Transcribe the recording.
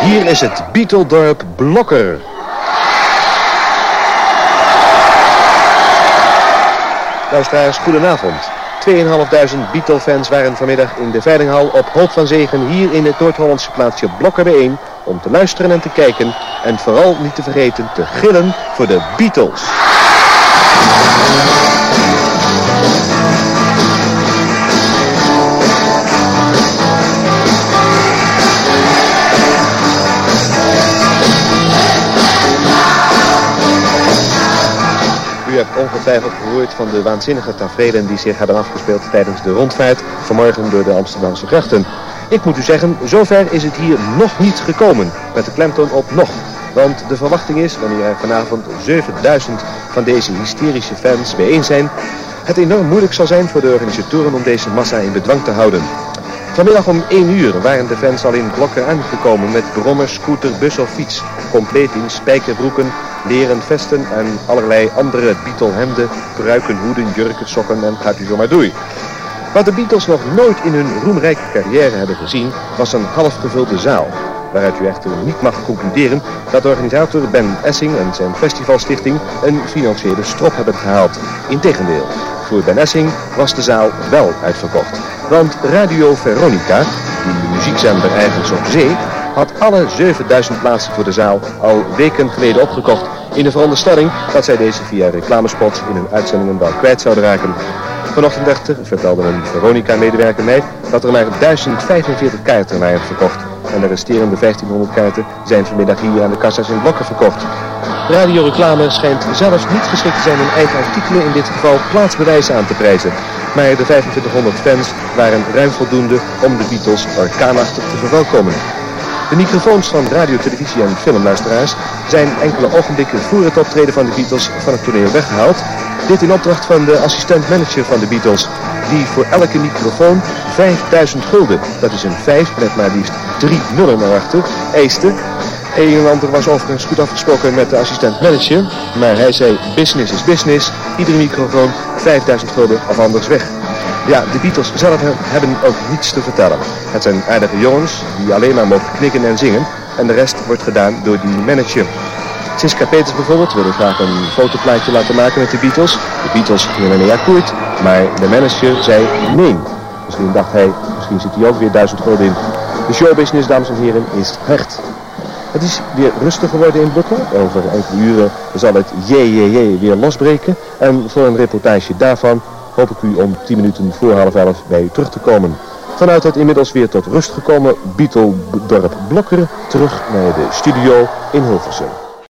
Hier is het Beeteldorp Blokker. Luisteraars, goedenavond. 2.500 Beatle-fans waren vanmiddag in de Veilinghal op Hoop van Zegen hier in het Noord-Hollandse plaatsje Blokker bijeen om te luisteren en te kijken en vooral niet te vergeten te gillen voor de Beatles. U hebt ongetwijfeld gehoord van de waanzinnige tafereelen die zich hebben afgespeeld tijdens de rondvaart vanmorgen door de Amsterdamse grachten. Ik moet u zeggen, zover is het hier nog niet gekomen, met de klemtoon op nog. Want de verwachting is, wanneer er vanavond 7000 van deze hysterische fans bijeen zijn, het enorm moeilijk zal zijn voor de organisatoren om deze massa in bedwang te houden. Vanmiddag om 1 uur waren de fans al in blokken aangekomen met brommer, scooter, bus of fiets. Compleet in spijkerbroeken, leren vesten en allerlei andere Beatle-hemden, pruiken, hoeden, jurken, sokken en gaat u zo maar doei. Wat de Beatles nog nooit in hun roemrijke carrière hebben gezien, was een half gevulde zaal. Waaruit u echter niet mag concluderen dat organisator Ben Essing en zijn festivalstichting een financiële strop hebben gehaald. Integendeel, voor Ben Essing was de zaal wel uitverkocht. Want Radio Veronica, die muziekzender ergens op zee, had alle 7000 plaatsen voor de zaal al weken geleden opgekocht in de veronderstelling dat zij deze via reclamespots in hun uitzendingen wel kwijt zouden raken. Vanochtend echter vertelde een Veronica-medewerker mij dat er maar 1045 kaarten waren verkocht. En de resterende 1500 kaarten zijn vanmiddag hier aan de kassa's in blokken verkocht. Radioreclame schijnt zelfs niet geschikt te zijn om eigen artikelen in dit geval plaatsbewijzen aan te prijzen. Maar de 2500 fans waren ruim voldoende om de Beatles orkaanachtig te verwelkomen. De microfoons van radio, televisie en filmluisteraars zijn enkele ogenblikken voor het optreden van de Beatles van het toneel weggehaald. Dit in opdracht van de assistent-manager van de Beatles, die voor elke microfoon 5000 gulden, dat is een 5 met maar liefst drie nullen naar achter, eiste. Een was overigens goed afgesproken met de assistent-manager, maar hij zei business is business, iedere microfoon 5000 gulden of anders weg. Ja, de Beatles zelf hebben ook niets te vertellen. Het zijn aardige jongens die alleen maar mogen knikken en zingen. En de rest wordt gedaan door die manager. Siska Peters bijvoorbeeld wilde graag een fotoplaatje laten maken met de Beatles. De Beatles gingen niet akkoord, maar de manager zei nee. Misschien dacht hij, misschien zit hij ook weer duizend gulden in. De showbusiness, dames en heren, is hard. Het is weer rustig geworden in Bukken. Over enkele uren zal het JJJ weer losbreken. En voor een reportage daarvan hoop ik u om 10 minuten voor half elf bij u terug te komen. Vanuit het inmiddels weer tot rust gekomen Beetle-dorp Blokker terug naar de studio in Hilversum.